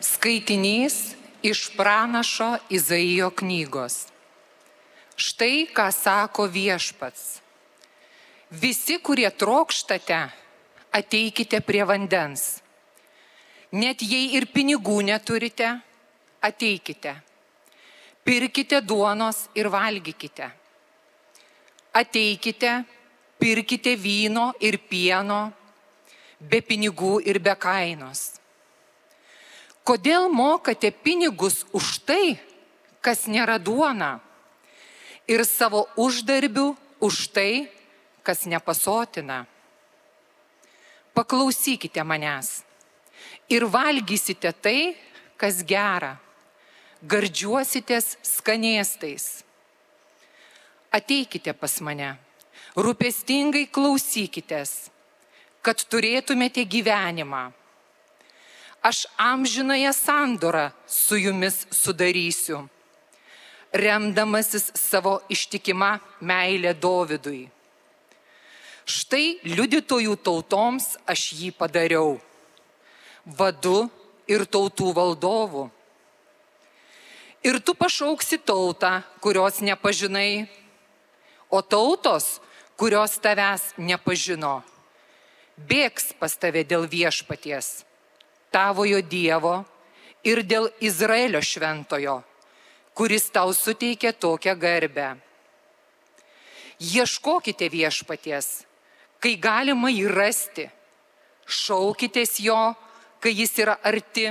Skaitinys iš pranašo Izaijo knygos. Štai ką sako viešpats. Visi, kurie trokštate, ateikite prie vandens. Net jei ir pinigų neturite, ateikite. Pirkite duonos ir valgykite. Ateikite, pirkite vyno ir pieno, be pinigų ir be kainos Kodėl mokate pinigus už tai, kas nėra duona, ir savo uždarbių už tai, kas nepasotina? Paklausykite manęs ir valgysite tai, kas gera, gardžiuositės skanėstais. Ateikite pas mane, rūpestingai klausykitės, kad turėtumėte gyvenimą aš amžinąją sandorą su jumis sudarysiu, remdamasis savo ištikimą meilę Dovydui. Štai liudytojų tautoms aš jį padariau, vadu ir tautų valdovu. Ir tu pašauksi tautą, kurios nepažinai, o tautos, kurios tavęs nepažino, bėgs pas tave dėl viešpaties tavojo Dievo ir dėl Izraelio šventojo, kuris tau suteikė tokią garbę. Ieškokite viešpaties, kai galima jį rasti, šaukitės jo, kai jis yra arti.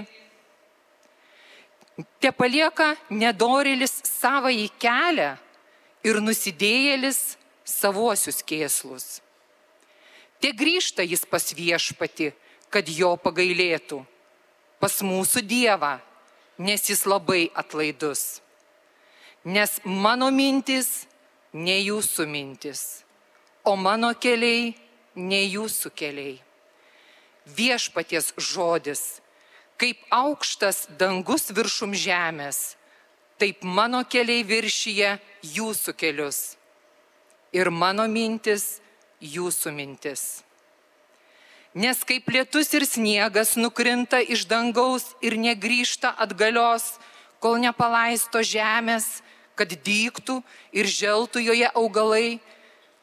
Te palieka nedorilis savąjį kelią ir nusidėjėlis savuosius kėslus. Te grįžta jis pas viešpati, kad jo pagailėtų pas mūsų Dievą, nes jis labai atlaidus. Nes mano mintis ne jūsų mintis, o mano keliai ne jūsų keliai. Viešpaties žodis, kaip aukštas dangus viršum žemės, taip mano keliai viršyje jūsų kelius. Ir mano mintis jūsų mintis. Nes kaip lietus ir sniegas nukrinta iš dangaus ir negrįžta atgalios, kol nepalaisto žemės, kad dyktų ir želtų joje augalai,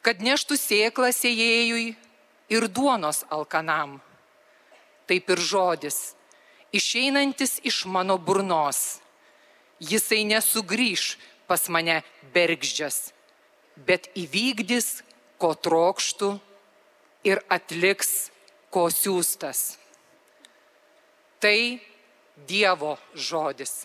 kad neštų sėklą sėjėjui ir duonos alkanam. Taip ir žodis, išeinantis iš mano burnos. Jisai nesugrįž pas mane bergždžias, bet įvykdys, ko trokštų ir atliks ko siūstas. Tai Dievo žodis.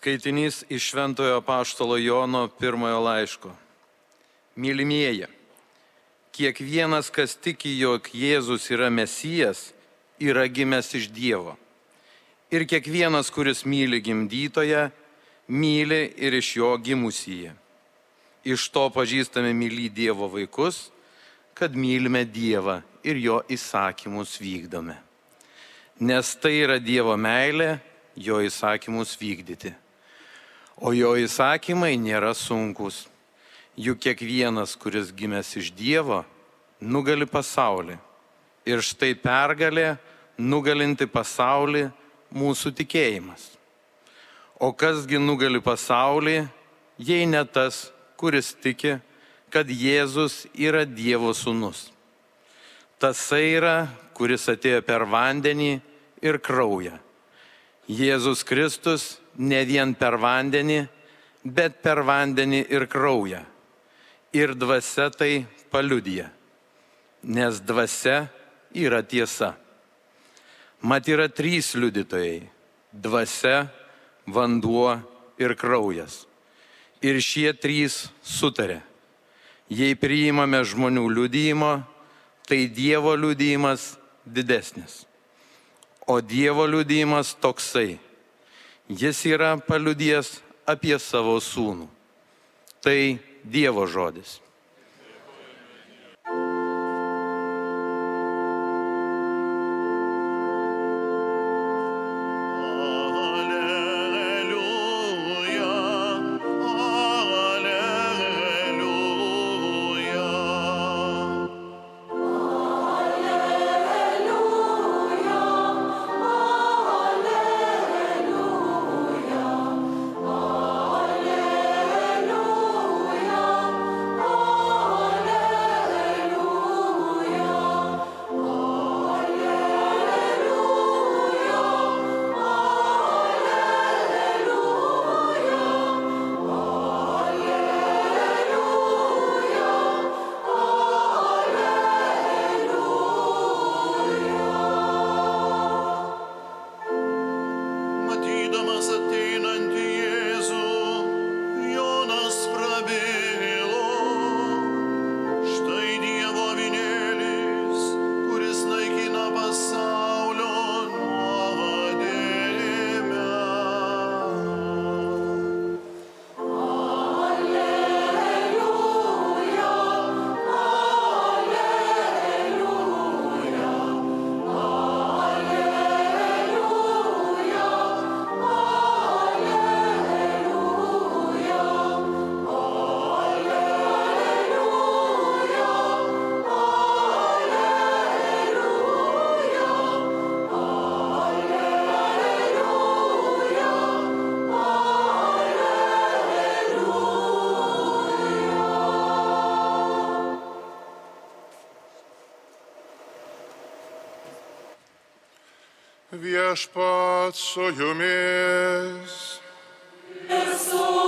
Skaitinys iš Šventojo Paštalo Jono pirmojo laiško. Mylimieji, kiekvienas, kas tiki, jog Jėzus yra Mesijas, yra gimęs iš Dievo. Ir kiekvienas, kuris myli gimdytoje, myli ir iš jo gimusyje. Iš to pažįstame myly Dievo vaikus, kad mylime Dievą ir jo įsakymus vykdome. Nes tai yra Dievo meilė, jo įsakymus vykdyti. O jo įsakymai nėra sunkus. Juk kiekvienas, kuris gimęs iš Dievo, nugali pasaulį. Ir štai pergalė, nugalinti pasaulį, mūsų tikėjimas. O kasgi nugali pasaulį, jei ne tas, kuris tiki, kad Jėzus yra Dievo sūnus. Tasai yra, kuris atėjo per vandenį ir kraują. Jėzus Kristus ne vien per vandenį, bet per vandenį ir kraują. Ir dvasia tai paliudyja, nes dvasia yra tiesa. Mat yra trys liudytojai - dvasia, vanduo ir kraujas. Ir šie trys sutarė. Jei priimame žmonių liudyjimo, tai Dievo liudyjimas didesnis. O Dievo liudyjimas toksai. Jis yra paliudijęs apie savo sūnų. Tai Dievo žodis. Viešpat su jumis. Su.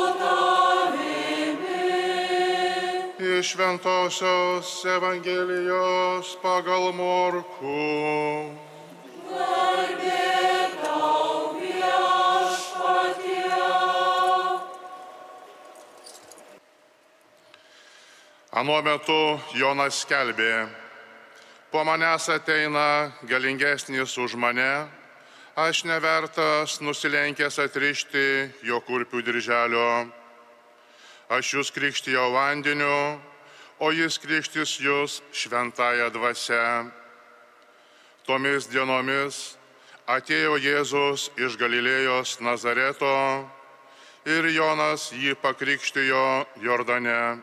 Iš Šventojios Evangelijos pagal Morku. Anuo metu Jonas skelbė, po manęs ateina galingesnis už mane, aš nevertas nusilenkęs atrišti jo kurpių dirželio. Aš jūs krikštijau vandeniu, o jis krikštys jūs šventąją dvasę. Tomis dienomis atėjo Jėzus iš Galilėjos Nazareto ir Jonas jį pakrikštijo Jordane.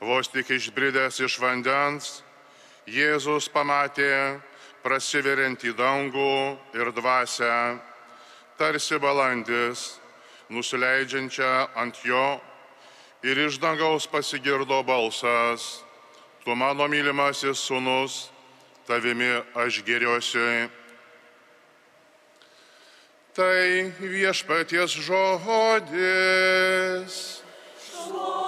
Vos tik išbridęs iš vandens, Jėzus pamatė prasiveriant į dangų ir dvasę, tarsi balandis, nusileidžiančią ant jo ir iš dangaus pasigirdo balsas, tu mano mylimasis sunus, tavimi aš geriuosi. Tai viešpaties žodis. Šlovė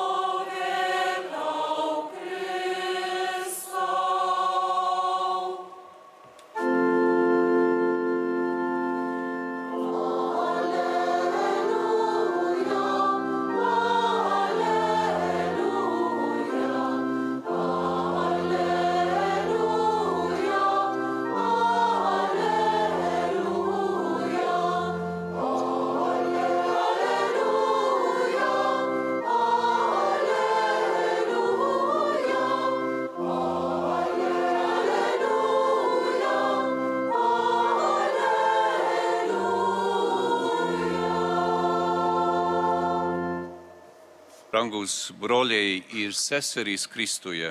Brangus broliai ir seserys Kristuje.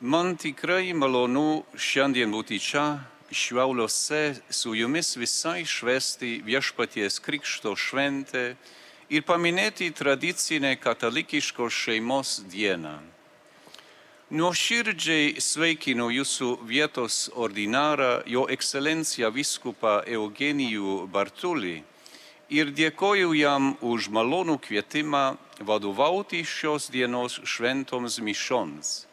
Man tikrai malonu šiandien būti čia, švauliuose su jumis visai švesti viešpaties krikšto šventę ir paminėti tradicinę katalikiškos šeimos dieną. Nuoširdžiai sveikinu jūsų vietos ordinarą, jo ekscelenciją viskupą Eugenijų Bartulį ir dėkoju jam už malonų kvietimą vadovauti šios dienos šventoms mišoms.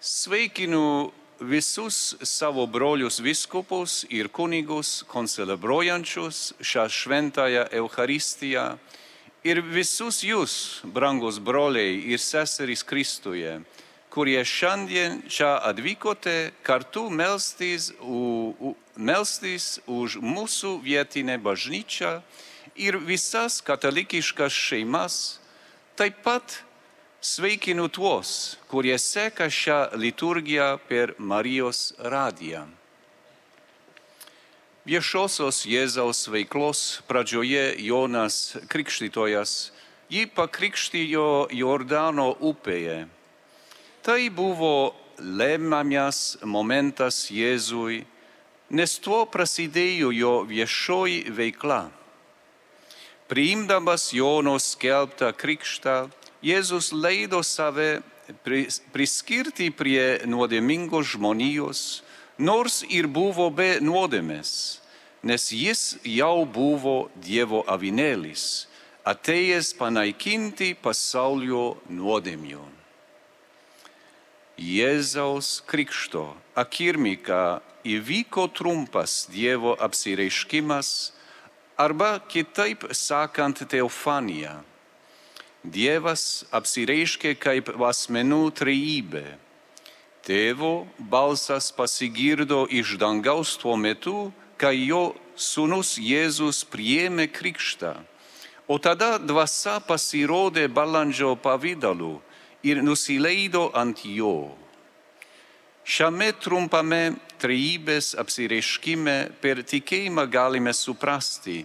Sveikinu visus savo brolius viskupus ir kunigus koncelebruojančius šią šventąją Eucharistiją ir visus jūs, brangus broliai ir seserys Kristuje, kurie šiandien čia atvykote kartu melstis, u, u, melstis už mūsų vietinę bažnyčią ir visas katalikiškas šeimas, taip pat sveikinu tuos, kurie seka šią liturgiją per Marijos radiją. Viešosios Jėzaus veiklos pradžioje Jonas Krikštytojas jį pakrikštijo Jordano upėje. Tai buvo lemiamas momentas Jėzui, nes tuo prasidėjo jo viešoji veikla. Priimdamas Jono skelbtą krikštą, Jėzus leido save priskirti prie nuodėmingos žmonijos, nors ir buvo be nuodėmės, nes jis jau buvo Dievo avinėlis, atėjęs panaikinti pasaulio nuodėmių. Jėzaus krikšto akirmika įvyko trumpas Dievo apsireiškimas arba kitaip sakant teofanija. Dievas apsireiškė kaip asmenų trejybė. Tėvo balsas pasigirdo iš dangaus tuo metu, kai jo sūnus Jėzus priėmė krikštą, o tada dvasia pasirodė balandžio pavydalu ir nusileido ant jo. Šiame trumpame trejybės apsireiškime per tikėjimą galime suprasti,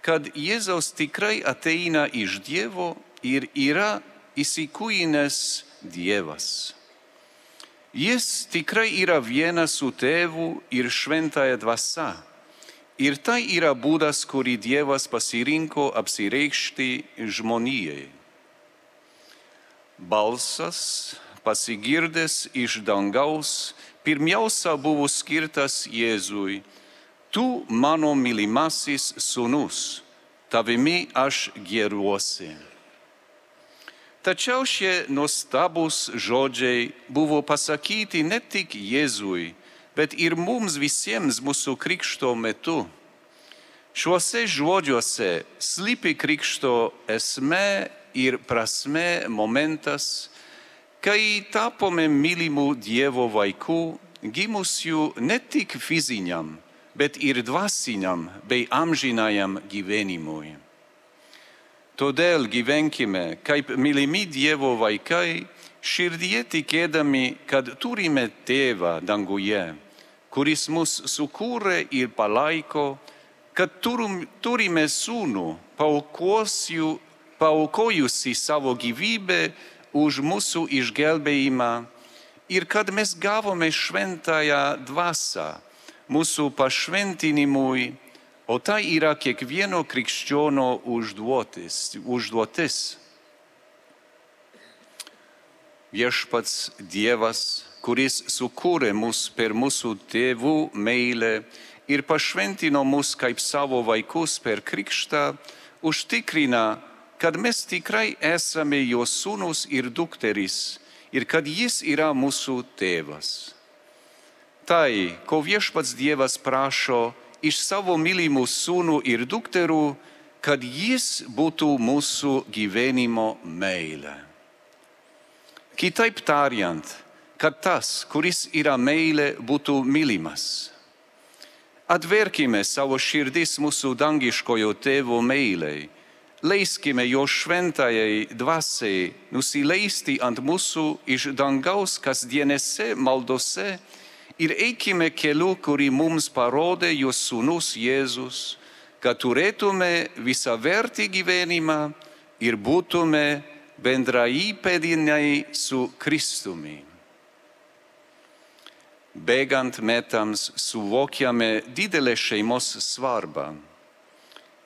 kad Jėzaus tikrai ateina iš Dievo ir yra įsikūjinęs Dievas. Jis tikrai yra vienas su tėvu ir šventąją dvasia. Ir tai yra būdas, kurį Dievas pasirinko apsireikšti žmonijai. Balsas pasigirdęs iš dangaus pirmiausia buvo skirtas Jėzui. Tu mano mylimasis sūnus, tavimi aš geruosi. Tačiau šie nuostabus žodžiai buvo pasakyti ne tik Jėzui, bet ir mums visiems mūsų krikšto metu. Šiuose žodžiuose slypi krikšto esmė ir prasme momentas, kai tapome mylimų Dievo vaikų, gimusių ne tik fiziniam, bet ir dvasiniam bei amžinajam gyvenimui. Todėl gyvenkime kaip mylimi Dievo vaikai, širdie tikėdami, kad turime tėvą danguje, kuris mus sukūrė ir palaiko, kad turim, turime sūnų, paukojusi savo gyvybę už mūsų išgelbėjimą ir kad mes gavome šventąją dvasę mūsų pašventinimui, o tai yra kiekvieno krikščiono užduotis. užduotis. Viešpats Dievas, kuris sukūrė mus per mūsų tėvų meilę ir pašventino mus kaip savo vaikus per krikštą, užtikrina, kad mes tikrai esame jo sūnus ir dukteris ir kad jis yra mūsų tėvas. Tai, ko viešpats Dievas prašo iš savo mylimų sūnų ir dukterų, kad jis būtų mūsų gyvenimo meilė. Kitaip tariant, kad tas, kuris yra meilė, būtų mylimas. Atverkime savo širdis mūsų dangiškojo tėvo meiliai, leiskime jo šventajai dvasiai nusileisti ant mūsų iš dangaus kasdienėse maldose ir eikime keliu, kurį mums parodė jos sūnus Jėzus, kad turėtume visą vertį gyvenimą ir būtume bendraįpėdiniai su Kristumi. Bėgant metams suvokiame didelę šeimos svarbą.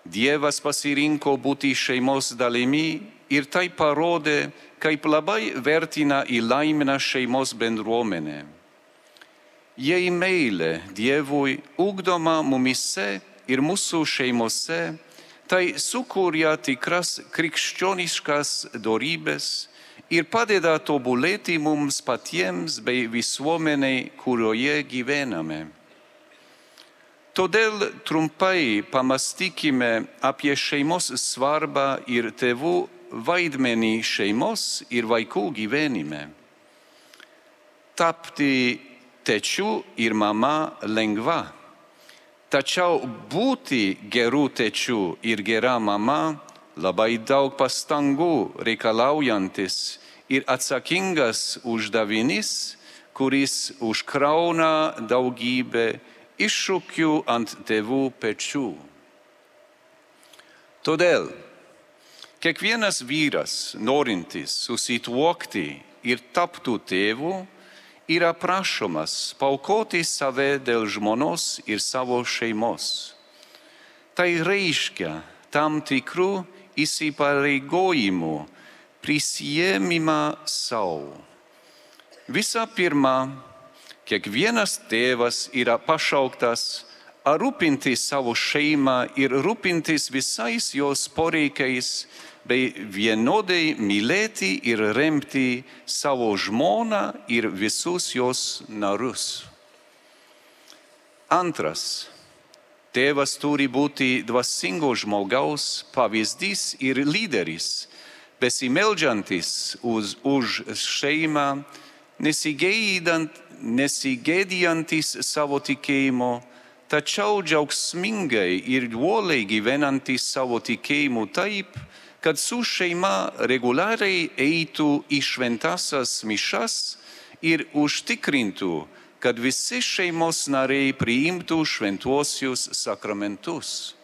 Dievas pasirinko būti šeimos dalimi ir tai parodė, kaip labai vertina įlaimina šeimos bendruomenė. Jei meilė Dievui ugdoma mumise ir mūsų šeimose, tai sukuria tikras krikščioniškas dorybės ir padeda tobulėti mums patiems bei visuomeniai, kurioje gyvename. Todėl trumpai pamastykime apie šeimos svarbą ir tėvų vaidmenį šeimos ir vaikų gyvenime. Tapti tečiu ir mama lengva, tačiau būti gerų tečių ir gera mama labai daug pastangų reikalaujantis ir atsakingas uždavinys, kuris užkrauna daugybę iššūkių ant tėvų pečių. Todėl kiekvienas vyras, norintis susituokti ir taptų tėvu, yra prašomas paukoti save dėl žmonos ir savo šeimos. Tai reiškia tam tikrų įsipareigojimų prisijėmimą savo. Visą pirma, kiekvienas tėvas yra pašauktas rūpintis savo šeimą ir rūpintis visais jos poreikiais, bei vienodai mylėti ir remti savo žmoną ir visus jos narus. Antras. Tėvas turi būti dvasingo žmogaus pavyzdys ir lyderis, besimeldžiantis už, už šeimą, nesigėdant nesigėdijantis savo tikėjimo, tačiau džiaugsmingai ir duoliai gyvenantis savo tikėjimu taip, kad su šeima reguliariai eitų į šventasias mišas ir užtikrintų, kad visi šeimos nariai priimtų šventuosius sakramentus.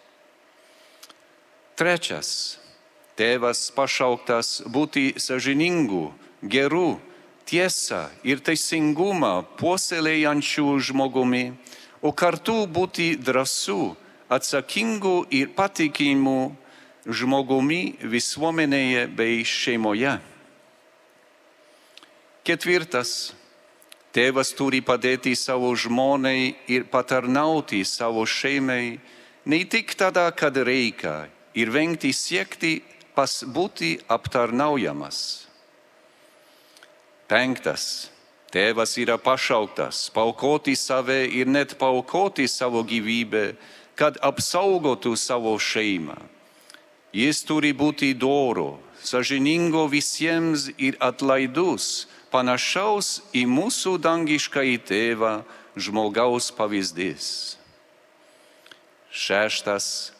Trečias. Tėvas pašauktas būti sažiningu, geru, tiesą ir teisingumą puoselėjančių žmogumi, o kartu būti drąsų, atsakingų ir patikimų žmogumi visuomenėje bei šeimoje. Ketvirtas. Tėvas turi padėti savo žmonai ir patarnauti savo šeimai ne tik tada, kad reikia, ir vengti siekti pas būti aptarnaujamas. Penktas. Tėvas yra pašauktas paukoti save ir net paukoti savo gyvybę, kad apsaugotų savo šeimą. Jis turi būti doro, sažiningo visiems ir atlaidus, panašaus į mūsų dangišką į tėvą žmogaus pavyzdys. Šeštas.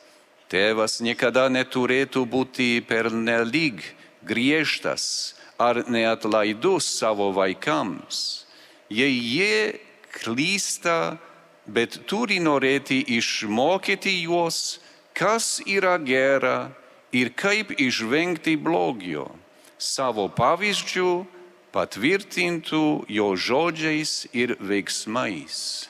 Tėvas niekada neturėtų būti pernelyg griežtas ar neatlaidus savo vaikams, jei jie klysta, bet turi norėti išmokyti juos, kas yra gera ir kaip išvengti blogio, savo pavyzdžių patvirtintų jo žodžiais ir veiksmais.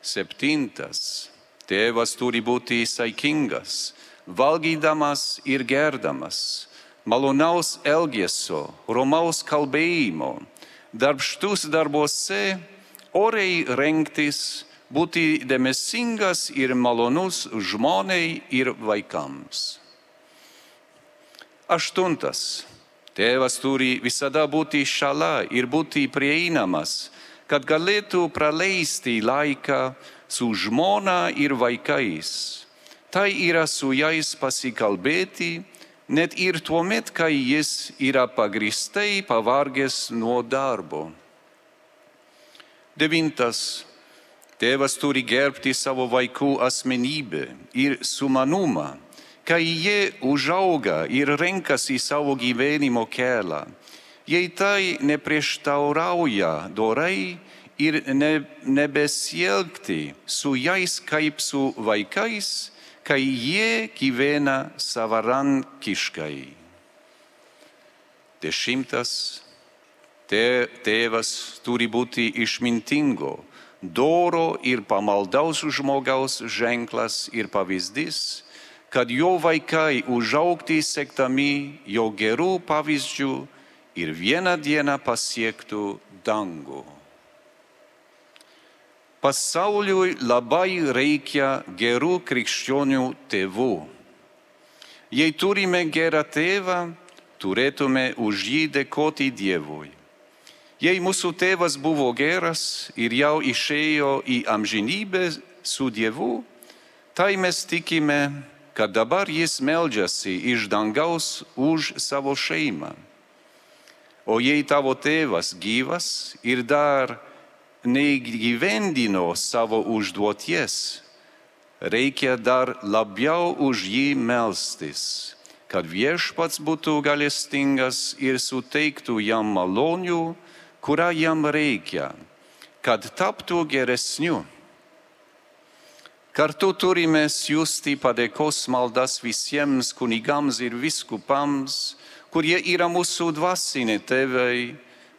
Septintas. Tėvas turi būti saikingas, valgydamas ir gerdamas malonaus elgesio, romaus kalbėjimo, darbštus darbuose, oriai rengtis, būti dėmesingas ir malonus žmonai ir vaikams. Aštuntas. Tėvas turi visada būti šalia ir būti prieinamas, kad galėtų praleisti laiką su žmona ir vaikais. Tai yra su jais pasikalbėti, net ir tuomet, kai jis yra pagristai pavargęs nuo darbo. Devintas. Tėvas turi gerbti savo vaikų asmenybę ir sumanumą, kai jie užauga ir renkasi savo gyvenimo kelią. Jei tai neprieštaurauja dorai ir ne, nebesielgti su jais kaip su vaikais, kai jie gyvena savarankiškai. Dešimtas. Tė, tėvas turi būti išmintingo, doro ir pamaldaus žmogaus ženklas ir pavyzdys, kad jo vaikai užaugti sektami jo gerų pavyzdžių ir vieną dieną pasiektų dangų. Pasauliui labai reikia gerų krikščionių tėvų. Jei turime gerą tėvą, turėtume už jį dėkoti Dievui. Jei mūsų tėvas buvo geras ir jau išėjo į amžinybę su Dievu, tai mes tikime, kad dabar jis meldžiasi iš dangaus už savo šeimą. O jei tavo tėvas gyvas ir dar neįgyvendino savo užduoties, reikia dar labiau už jį melstis, kad viešpats būtų galestingas ir suteiktų jam malonių, kurią jam reikia, kad taptų geresniu. Kartu turime siūsti padėkos maldas visiems kunigams ir viskupams, kurie yra mūsų dvasiniai tėvai,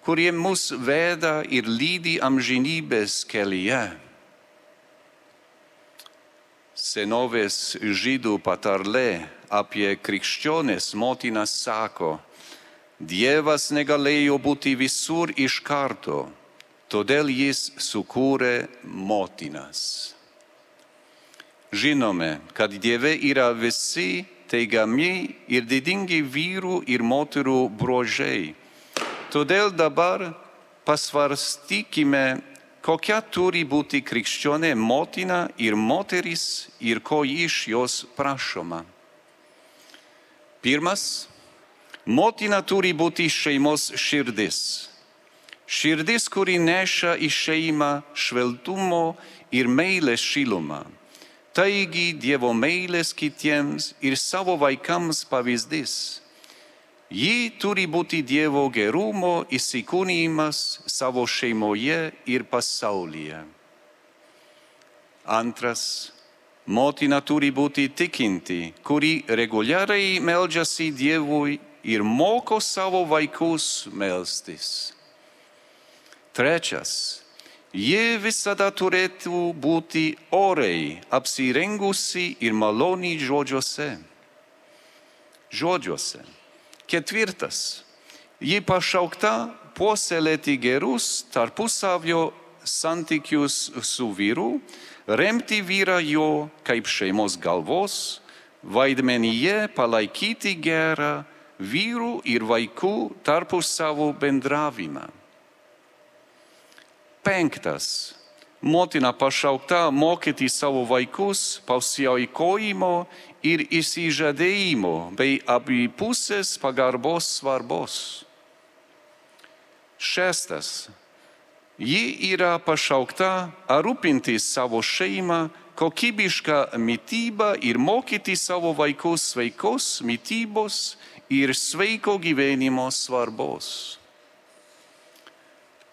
kurie mus veda ir lydi amžinybės kelyje. Senovės žydų patarlė apie krikščionės motiną sako, Dievas negalėjo būti visur iš karto, todėl jis sukūrė motinas. Žinome, kad Dieve yra visi teigiami ir didingi vyrų ir moterų brožiai. Todėl dabar pasvarstykime, kokia turi būti krikščionė motina ir moteris ir ko iš jos prašoma. Pirmas Motina turi būti šeimos širdis. Širdis, kuri neša į šeimą šveltumo ir meilės šilumą. Taigi Dievo meilės kitiems ir savo vaikams pavyzdys. Ji turi būti Dievo gerumo įsikūnymas savo šeimoje ir pasaulyje. Antras. Motina turi būti tikinti, kuri reguliariai meldžiasi Dievui ir moko savo vaikus melstis. Trečias. Ji visada turėtų būti oriai apsirengusi ir maloniai žodžiuose. Žodžiuose. Ketvirtas. Ji pašaukta puoselėti gerus tarpusavio santykius su vyru, remti vyrą jo kaip šeimos galvos, vaidmenyje palaikyti gerą vyrų ir vaikų tarpusavio bendravimą. Penktas. Motina pašaukta mokyti savo vaikus pasiaukojimo ir įsižadėjimo bei abipusės pagarbos svarbos. Šeštas. Ji yra pašaukta rūpintis savo šeimą, kokybišką mytybą ir mokyti savo vaikus sveikos mytybos ir sveiko gyvenimo svarbos.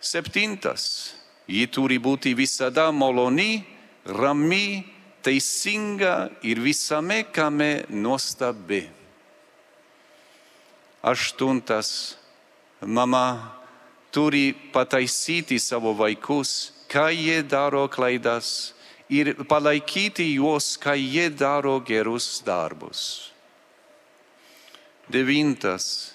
Septintas. Ji turi būti visada maloni, rami, teisinga ir visame kame nuostabi. Aštuntas. Mama turi pataisyti savo vaikus, kai jie daro klaidas ir palaikyti juos, kai jie daro gerus darbus. Devintas.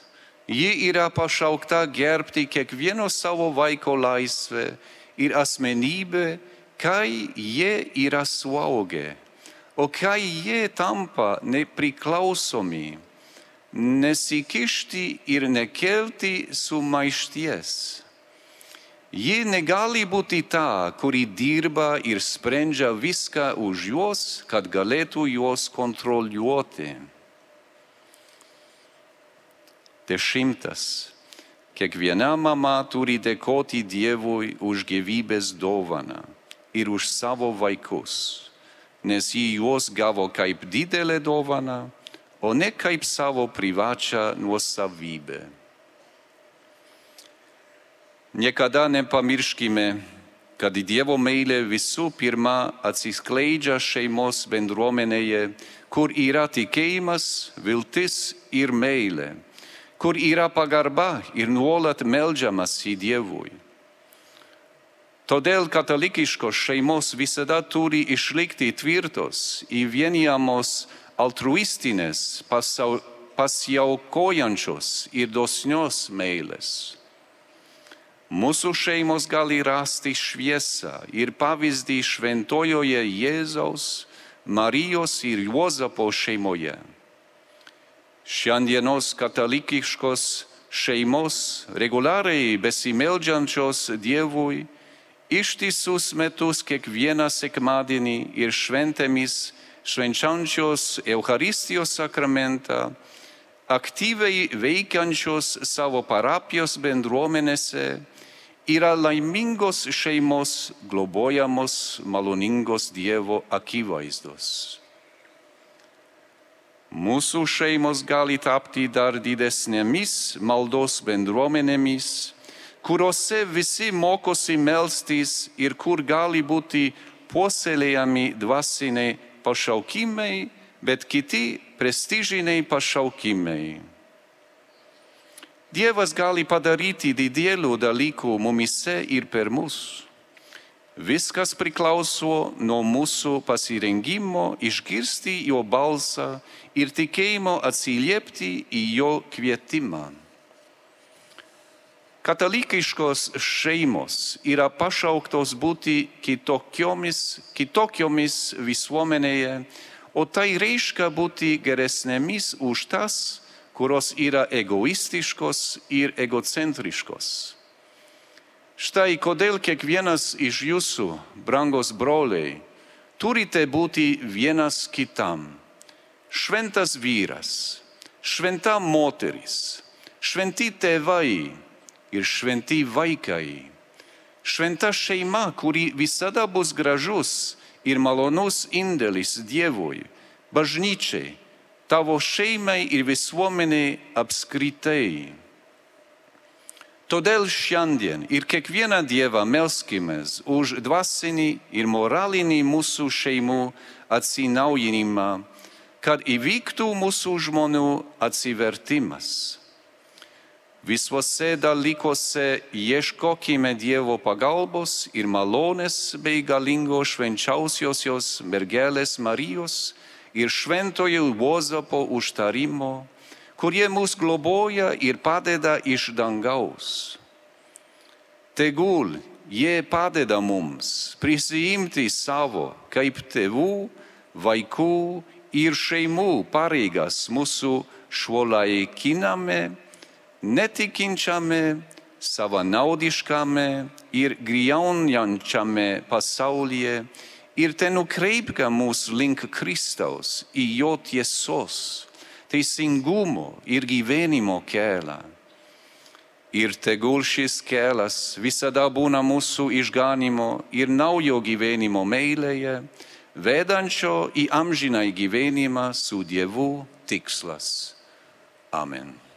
Ji yra pašaukta gerbti kiekvieno savo vaiko laisvę ir asmenybę, kai jie yra suaugę, o kai jie tampa nepriklausomi, nesikišti ir nekelti sumaišties. Ji negali būti ta, kuri dirba ir sprendžia viską už juos, kad galėtų juos kontroliuoti. Dešimtas. Kiekviena mama turi dėkoti Dievui už gyvybės dovaną ir už savo vaikus, nes jį juos gavo kaip didelę dovaną, o ne kaip savo privačią nuosavybę. Niekada nepamirškime, kad Dievo meilė visų pirma atsiskleidžia šeimos bendruomenėje, kur yra tikėjimas, viltis ir meilė, kur yra pagarba ir nuolat melžiamas į Dievui. Todėl katalikiškos šeimos visada turi išlikti tvirtos, įvienijamos altruistinės, pasau, pasiaukojančios ir dosnios meilės. Mūsų šeimos gali rasti šviesą ir pavyzdį šventojoje Jėzaus, Marijos ir Juozapo šeimoje. Šiandienos katalikiškos šeimos reguliariai besimeldžiančios Dievui ištisus metus kiekvieną sekmadienį ir šventėmis švenčiančios Eucharistijos sakramentą, aktyviai veikiančios savo parapijos bendruomenėse yra laimingos šeimos, globojamos maloningos Dievo akivaizdos. Mūsų šeimos gali tapti dar didesnėmis maldos bendruomenėmis, kuriuose visi mokosi melstis ir kur gali būti puoselėjami dvasiniai pašaukimai, bet kiti prestižiniai pašaukimai. Dievas gali padaryti didelių dalykų mumise ir per mus. Viskas priklauso nuo mūsų pasirengimo išgirsti jo balsą ir tikėjimo atsiliepti į jo kvietimą. Katalikiškos šeimos yra pašauktos būti kitokiomis, kitokiomis visuomenėje, o tai reiškia būti geresnėmis už tas, kurios yra egoistiškos ir egocentriškos. Štai kodėl kiekvienas iš jūsų, brangos broliai, turite būti vienas kitam. Šventas vyras, šventa moteris, šventi tėvai ir šventi vaikai. Šventa šeima, kuri visada bus gražus ir malonus indėlis Dievui, bažnyčiai, tavo šeimai ir visuomeniai apskritai. Todėl šiandien ir kiekvieną Dievą melskimės už dvasinį ir moralinį mūsų šeimų atsinaujinimą, kad įvyktų mūsų žmonių atsivertimas. Visuose dalykuose ieškokime Dievo pagalbos ir malonės bei galingo švenčiausiosios mergelės Marijos ir šventojo Juozapo užtarimo, kurie mus globoja ir padeda iš dangaus. Tegul jie padeda mums prisijimti savo kaip tėvų, vaikų ir šeimų pareigas mūsų šuolaikiname, netikinčiame, savanaudiškame ir griaunjančiame pasaulyje ir ten nukreipia mus link Kristaus į jo tiesos, teisingumo ir gyvenimo kelią. Ir tegul šis kelias visada būna mūsų išganimo ir naujo gyvenimo meilėje, vedančio į amžinai gyvenimą su Dievu tikslas. Amen.